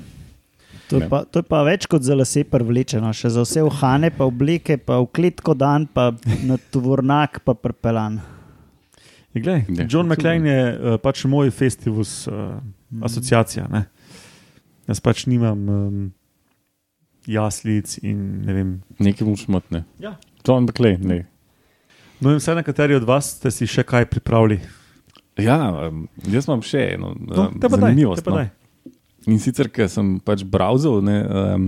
To je, pa, to je pa več kot za lase privlečeno, še za vse uhane, pa obleke, pa v kletko dan, pa na tovornak, pa prpelan. Je, glej, Ne, John McLean je uh, pač moj festival, uh, asociacija. Ne? Jaz pač nimam um, jaslic in ne vem. Nekaj mu šmotne. Ja. John McLean, ne. No, in vse nekateri od vas ste si še kaj pripravili. Ja, um, jaz imam še eno No, um, te pa daj, In sicer, ker sem pač browser, ne, um,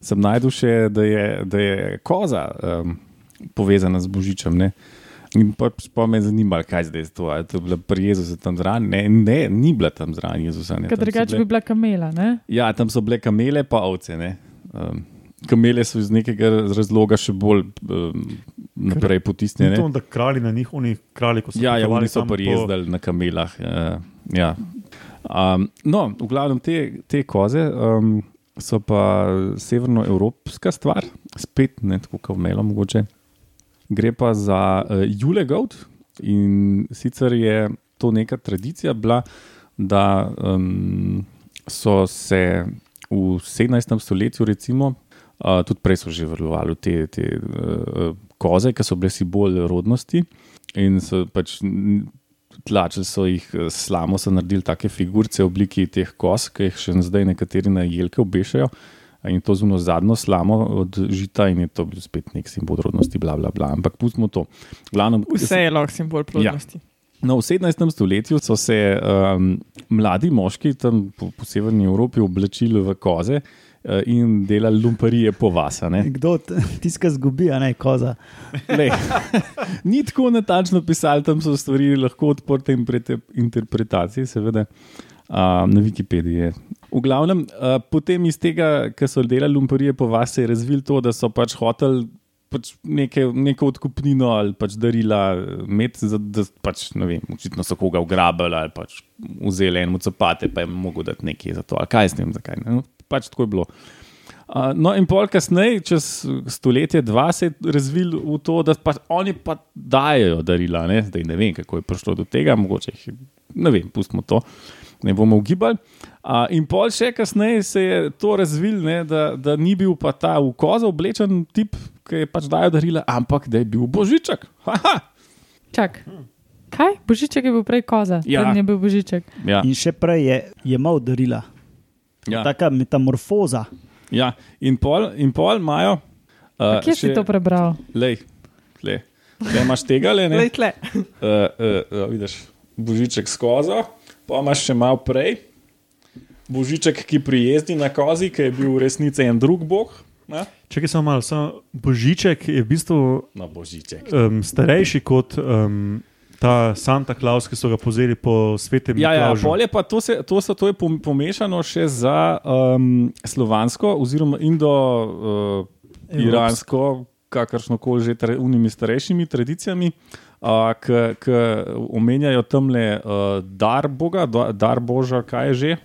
sem najdel še, da je, da je koza um, povezana z Božičem. Ne. In pač pa me je zanimalo, kaj zdaj je to. Ali je to bila pri Jezusu tam zraven? Ne, ne, ni bila tam zraven Jezusa. Ne, Ker drugače bi bila kamela. Ne? Ja, tam so bile kamele, pa ovce. ne. Um, kamele so iz nekega razloga še bolj um, naprej potisnjene. to, da kralji na njih, oni kralji, ko so Ja, ja potovali oni so tam po- prijezdili na kamelah. Uh, ja. Um, no, v glavnem te, te koze um, so pa severnoevropska stvar, spet ne tako kot melo mogoče. Gre pa za uh, Julegout in sicer je to neka tradicija bila, da um, so se v 17. stoletju, recimo, uh, tudi prej so že vrlovali te, te uh, koze, ki so bile simbol rodnosti in so pač tlačili so jih eh, slamo, so naredili take figurice v obliki teh koz, ki jih še zdaj nekateri na jelke obešajo. In to zuno zadnjo slamo od žita, in je to bil spet nek simbol rodnosti, bla, bla, bla. Ampak pustimo to. Glavnem, Vse je lahko simbol plodnosti. No, v 17. stoletju so se um, mladi moški tam po, po severni Evropi oblačili v koze uh, in delali lumparije po vasane. Kdo t- tiska zgubi, a ne koza. Lej, Ni tako natančno pisali, tam so stvari lahko odprte in prete interpretacije, seveda. Uh, na Wikipediji je. V glavnem, uh, potem iz tega, ker so delali lumparije po vas, se je razvil to, da so pač hoteli pač neke, neko odkupnino ali pač darila imeti, za- da pač, ne vem, očitno so koga ugrabili ali pač vzeli eno copate, pa je mogel dati nekaj za to, ali kaj s tem, zakaj. Ne? No, pač tako je bilo. Uh, no, in pol kasneje, čez stoletje, dva se je razvil v to, da pa oni pa dajo darila. Ne? Zdaj ne vem, kako je prišlo do tega, mogoče jih ne vem, pustimo to, ne bomo ugibali. Uh, in pol še kasneje se je to razvil, ne, da, da ni bil pa ta v kozo oblečen tip, ki je pač dajo darila, ampak da je bil božiček. Haha! Čak. Kaj? Božiček je bil prej koza, Ja. preden je bil božiček. Ja, In še prej je jemal darila. ja, Taka metamorfoza. ja. In pol, in pol imajo. Uh, Kje si to prebral? Lej, tle. Tle imaš tega, le ne? Glej, tle. Uh, uh, uh, vidiš, božiček s kozo, pa imaš še malo prej. Božiček, ki prijezdi na kozi, ki je bil v resnici en drug bog. Ne? Čakaj, samo malo. Samo Božiček je v bistvu No, božiček. um, starejši kot um, ta Santa Claus, ki so ga pozeli po svetem Ja, ja, Miklavžu. pol je pa to, se, to, so, to je pom- pomešano še za um, slovansko oziroma indo-iransko, kakršno koli že tra, unimi starejšimi tradicijami, uh, ki omenjajo tamle uh, dar Boga, do- dar Boža, kaj je že.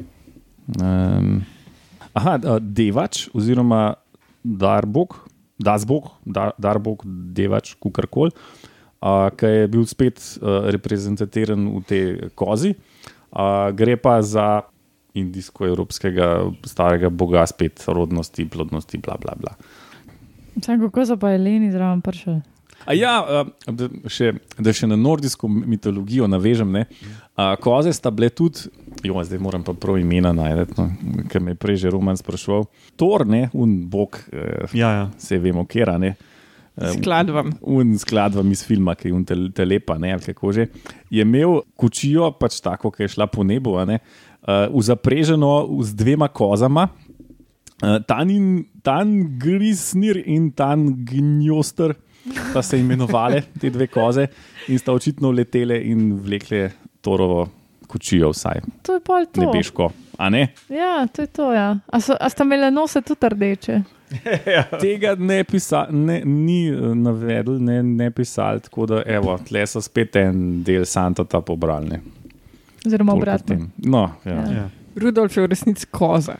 Um, aha, uh, devač oziroma dar Bog, das Bog, dar, dar Bog, devač, kukorkoli. Uh, ki je bil spet uh, reprezentativen v tej kozi, uh, gre pa za indijsko-evropskega starega boga, spet rodnosti, plodnosti, bla, bla, bla. Sam kako so pa Eleni zraven prišli? A ja, da, še, da še na nordijsko mitologijo navežem. ne. Koze sta bile tudi, jo, zdaj moram pa prav imena najti, no, ker me je prej že Roman spraševal. Tor, ne, un bog, uh, Ja, ja. se vemo, kera. Ne. Eh, Skladvam. Un skladvam iz filma, ki je un tel- telepa, ne, ali kako že, je imel kočijo, pač tako, ki je šla po nebu, a ne, uh, zapreženo z dvema kozama. Uh, Tanin, tan grisnir in tan gnjoster sta se imenovali, te dve koze, in sta očitno letele in vlekle torovo kočijo, vsaj To je pol to. nebeško. A ne? Ja, to je to. Ja. A, so, a sta imele nose tudi rdeče? Tega ne pisa, ne, ni eh, navedel, ne, ne pisal, tako da evo, tle so spet en del Santa pobrali. Oziroma obratno. No, ja. Ja. ja. Rudolf je v resnici koza.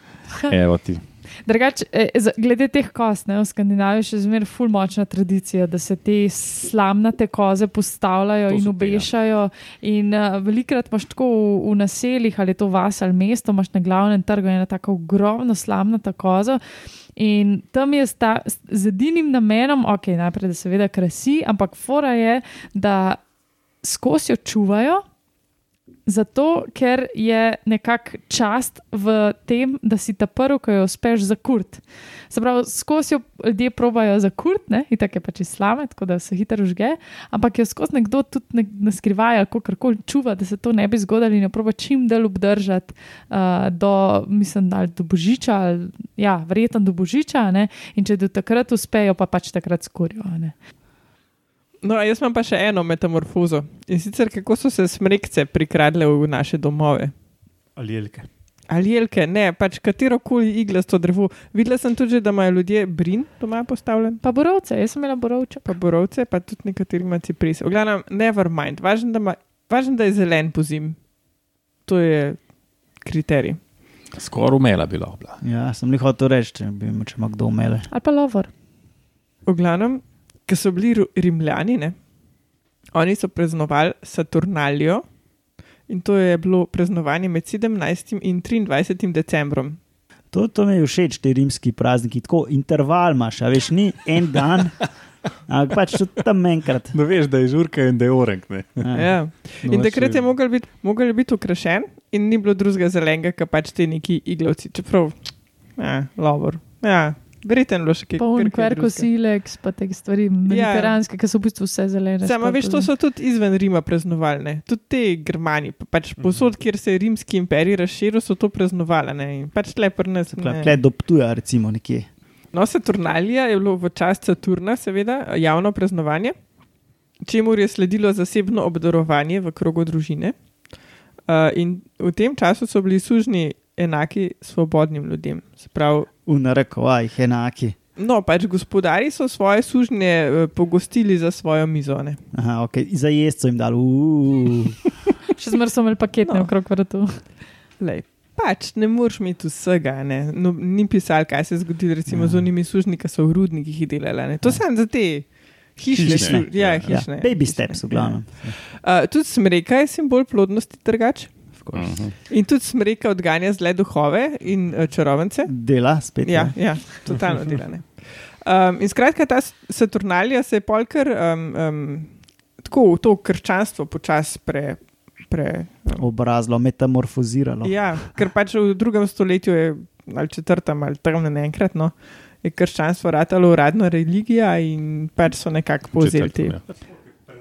evo ti. Drugač, eh, glede teh kost, ne, v Skandinaviji je še zmeraj ful močna tradicija, da se te slamnate koze postavljajo To in ja. obešajo. In uh, velikrat imaš tako v, v naseljih, ali je to vas ali mesto, imaš na glavnem trgu ena tako ogromna slamnata koza. In tam je sta, z edinim namenom, ok, najprej da seveda krasi, ampak fora je, da skozi jo čuvajo. Zato, ker je nekako čast v tem, da si ta prvi, ko jo uspeš zakurt. Se pravi, skozi jo ljudje probajo zakurt, ne, in tako je pač slame, tako da se hitro žge, ampak jo skozi nekdo tudi ne, ne skrivajo, kako koli čuva, da se to ne bi zgodilo in jo proba čim dlje obdržati uh, do, mislim, ali do božiča, ali, ja, verjetno do božiča, ne, in če do takrat uspejo, pa pač takrat skorijo. No, jaz imam pa še eno metamorfozo. In sicer kako so se smrekce prikradle v naše domove. Ali jelke. Ali jelke, ne, pač katero koli iglasto drevo. Videla sem tudi, že, da imajo ljudje brin doma postavljen, Pa borovce, jaz sem imela borovče. pa borovce, pa tudi nekateri ima ciprise. V glavnem, never mind, važno, da, ima, važno, da je zelen po zim. To je kriterij. Skoraj umela bila obla. Ja, sem jih hotel reči, če bi ima kdo umele. Ali pa lovor. V glavnem, ki so bili Rimljani, ne, oni so praznovali Saturnalijo in to je bilo praznovanje med 17. in 23. decembrom. To, to mi je všeč, te rimski prazniki, tako interval imaš, a veš, ni en dan, ampak pač tudi tam enkrat. No, veš, da je žurka in da je orenk. Ne? Ja. Ja. No, In takrat še- je mogel biti, mogel biti ukrašen in ni bilo drugega zelenega, kot pač te neki iglavci, čeprav, ja, lovor. Ja, verjetno je bilo še kaj. Poln kaj kverko silex, pa te stvari mediteranske, ki so v bistvu vse zelene. Samo veš, to so tudi izven Rima praznovali, ne? tudi te Germani, pa pač posod, kjer se je rimski imperij razširil, so to praznovali. ne. In Pač nas. ne. Tle do Ptuja, recimo, nekje. No, Saturnalija je bilo v čast Saturna, seveda, javno praznovanje, čemu je sledilo zasebno obdarovanje v krogu družine. Uh, in v tem času so bili sužni enaki svobodnim ljudem. Se pravi, V narekovajih enaki. no, pač gospodari so svoje sužnje uh, pogostili za svojo mizo. Ne? Aha, ok, za jesti so jim dali. Še zmeraj so imeli paketne No. okrog vrtu. Lej. Pač ne moreš imeti vsega. Ne. No, ni pisal, kaj se je zgodilo recimo, ja. z unimi sužnji, ki so v rudnikih delali. Ne. To sem za te hišne. Hišne. slu- Ja, Ja. hišne. Ja, baby hišne. steps, v glavnem. Uh, tudi smreka je simbol plodnosti trgač. Mhm. In tudi smreka odganja zle duhove in uh, čarovnice. Dela spet. Ja, ne. ja totalno delane. Um, in skratka, ta Saturnalija se je polkar um, um, tako v to krščanstvo počasi pre. pre um, Obrazlo, metamorfoziralo. ja, ker pač v drugem stoletju je, ali četrtem, ali tam ne enkrat, no, je krščanstvo ratalo uradna religija in pač so nekako povzeli te. Ja.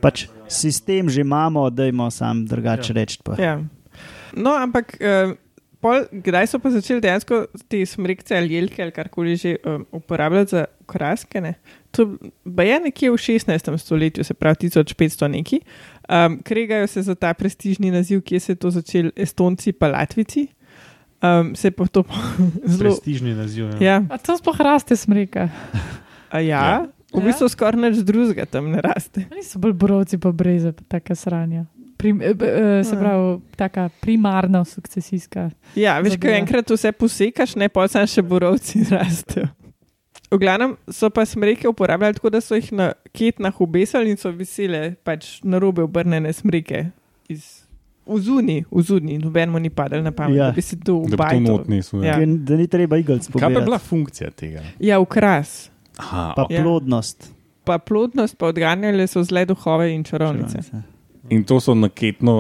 Pač sistem že imamo, da imamo sam drugače reči. pa. Ja. No, ampak uh, pol, kdaj so pa začeli dejansko te smrekce ali jelke ali karkoli že um, uporabljati za okraske? Ne? To je nekje v 16. stoletju, se pravi 1500 neki. Um, kregajo se za ta prestižni naziv, kje se je to začel, Estonci pa Latvici. Um, se je pa to zelo. Prestižni naziv. Ja. Ja, A to sploh raste smreka. a ja, v bistvu skoraj nič drugega tam ne raste. Niso bolj borovci, pa breze, pa taka sranja. Prim, eh, se Ja. pravi, taka primarna sukcesijska. Ja, veš, ko enkrat vse posekaš, ne pa sam še borovci rastejo. V glavnem so pa smreke uporabljali tako, da so jih na ketnah obesili in so visele pač na robe obrnjene smreke. Iz, v zuni, v zuni, nobenemu ni padal na pamet, Ja. da bi se to Da bi to ubajal. not nisel. Ja. Ja. Da ni treba igalc Kaj pa je bila funkcija tega? Ja, ukras. Aha, Pa ok. Ja. plodnost. Pa plodnost, pa odganjale so zle duhove in čarovnice. In to so naketno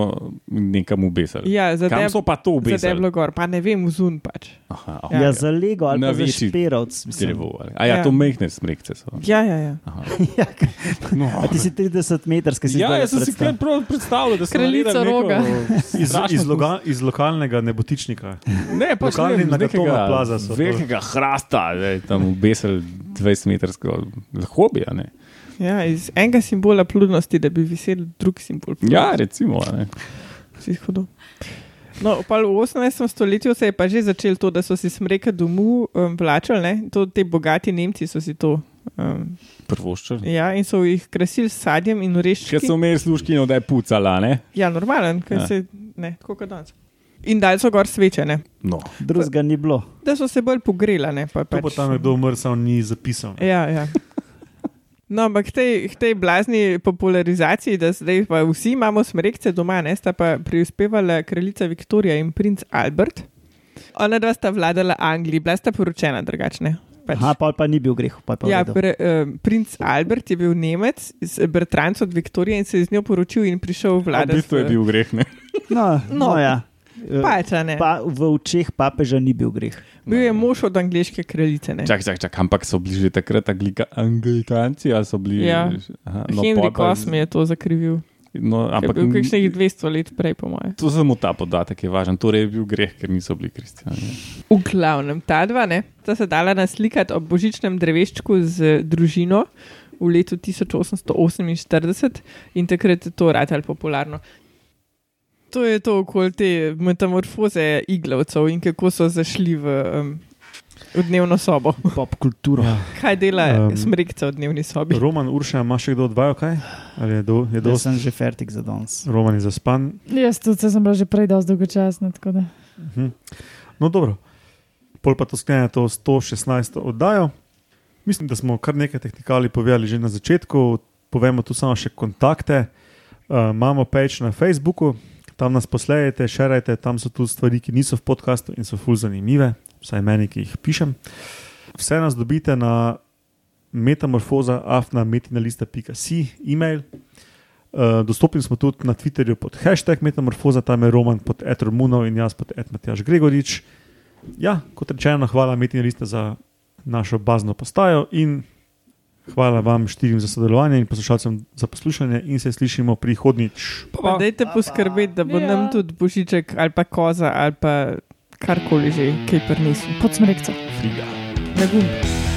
nekam obesili. Ja, za Kam so pa to za obesili? deblo gor, pa ne vem, v zun pač. Aha, Ja. Ja, za Lego ali Na pa za šperovc. mislim. drevo. ali- A ja, Ja. to mehne smrekce so. Ja, ja, ja. Aha. Ja, No. A ti si 30 metrski, si Ja, jaz sem si kar prav predstavljal, da sem Kraljica roga. Iz, iz, loga, iz lokalnega nebotičnika. Ne, pač Lokalni ne, nekega plaza so. Velikega hrasta, da je tam obesel 20-metrsko hobija. Ne? Ja, iz enega simbola plodnosti, da bi visel drug simbol plodnosti. Ja, recimo. a Ne? Vsi hudo. No, pa v 18. stoletju se je pa že začelo to, da so si smreke domu um, vlačali, ne? to ti bogati Nemci so si to. Um, Prvoščer. ja, in so jih krasili s sadjem in oreščki. so imeli služkino, da je pucala, ne? Ja, normalen, ker Ja. se ne, tako kot danes. In dal so gor svečene, No. Drugega ni bilo. da so se bolj pogrela. Ne, pa, To pač, tam nekdo umrl, samo ni zapisal. Ja, ja. No, ampak k tej, k tej blazni popularizaciji, da zdaj pa vsi imamo smrekce doma, ne sta pa prispevala kraljica Viktorija in princ Albert. Ona dva sta vladala Angliji, bila sta poročena drugačne. Pač. Aha, pa, pa ni bil greh. Pa, pa Ja, v pre, uh, princ Albert je bil Nemec, bratranec od Viktorije in se je z njo poročil in prišel V vladati. bistvu je bil greh. Ne? no, no, No. ja. Pač. Pa, v očeh papeža ni bil greh. Bil je mož od angliške kraljice. ne. Čak, čak, čak, ampak so bili že takrat anglika, anglikanci ali so bili. Ja. Aha, No, pa- VIII je to zakrivil. No, Ampak ampak bil kakšnih 200 let prej, po mojem. To samo ta podatek je važen. Torej je bil greh, ker niso bili kristijani. V glavnem, ta dva ne, sta se dala naslikati ob božičnem dreveščku z družino v letu 1848 in takrat je to ratalo popularno. To je to okoli te metamorfoze iglavcev in kako so zašli v, um, v dnevno sobo. Pop kulturo. Ja. Kaj dela Um, smrekca v dnevni sobi? Roman Urša, ima še kdo odvajal kaj? Ali je, do, je Jaz dosti? sem že fertik za danes. Roman je zaspan. Jaz tudi sem bila že prej dosti dolgočasna. tako da. Mhm. No, dobro. Pol pa to sklene to 116. oddajo. Mislim, da smo kar nekaj tehnikali povedali že na začetku. Povemo tu samo še kontakte. Uh, imamo page na Facebooku, tam nas poslejete, šerajte, tam so tudi stvari, ki niso v podkastu in so ful zanimive, vsaj meni, ki jih pišem. Vse nas dobite na metamorfoza, afna, metinalista.si, e-mail. Uh, dostopni smo tudi na Twitterju pod hashtag metamorfoza, tam je Roman pod Etromunov in jaz pod Etmatjaš Gregorič. Ja, kot rečeno, hvala Metinalista za našo bazno postajo in hvala vam štirim za sodelovanje in poslušalcem za poslušanje in se slišimo prihodnjič. Pa dajte poskrbeti, da bo Ja. nam tudi božiček ali pa koza ali pa karkoli že, kaj prnesel. Pod smrekco. Friga. Na gumb.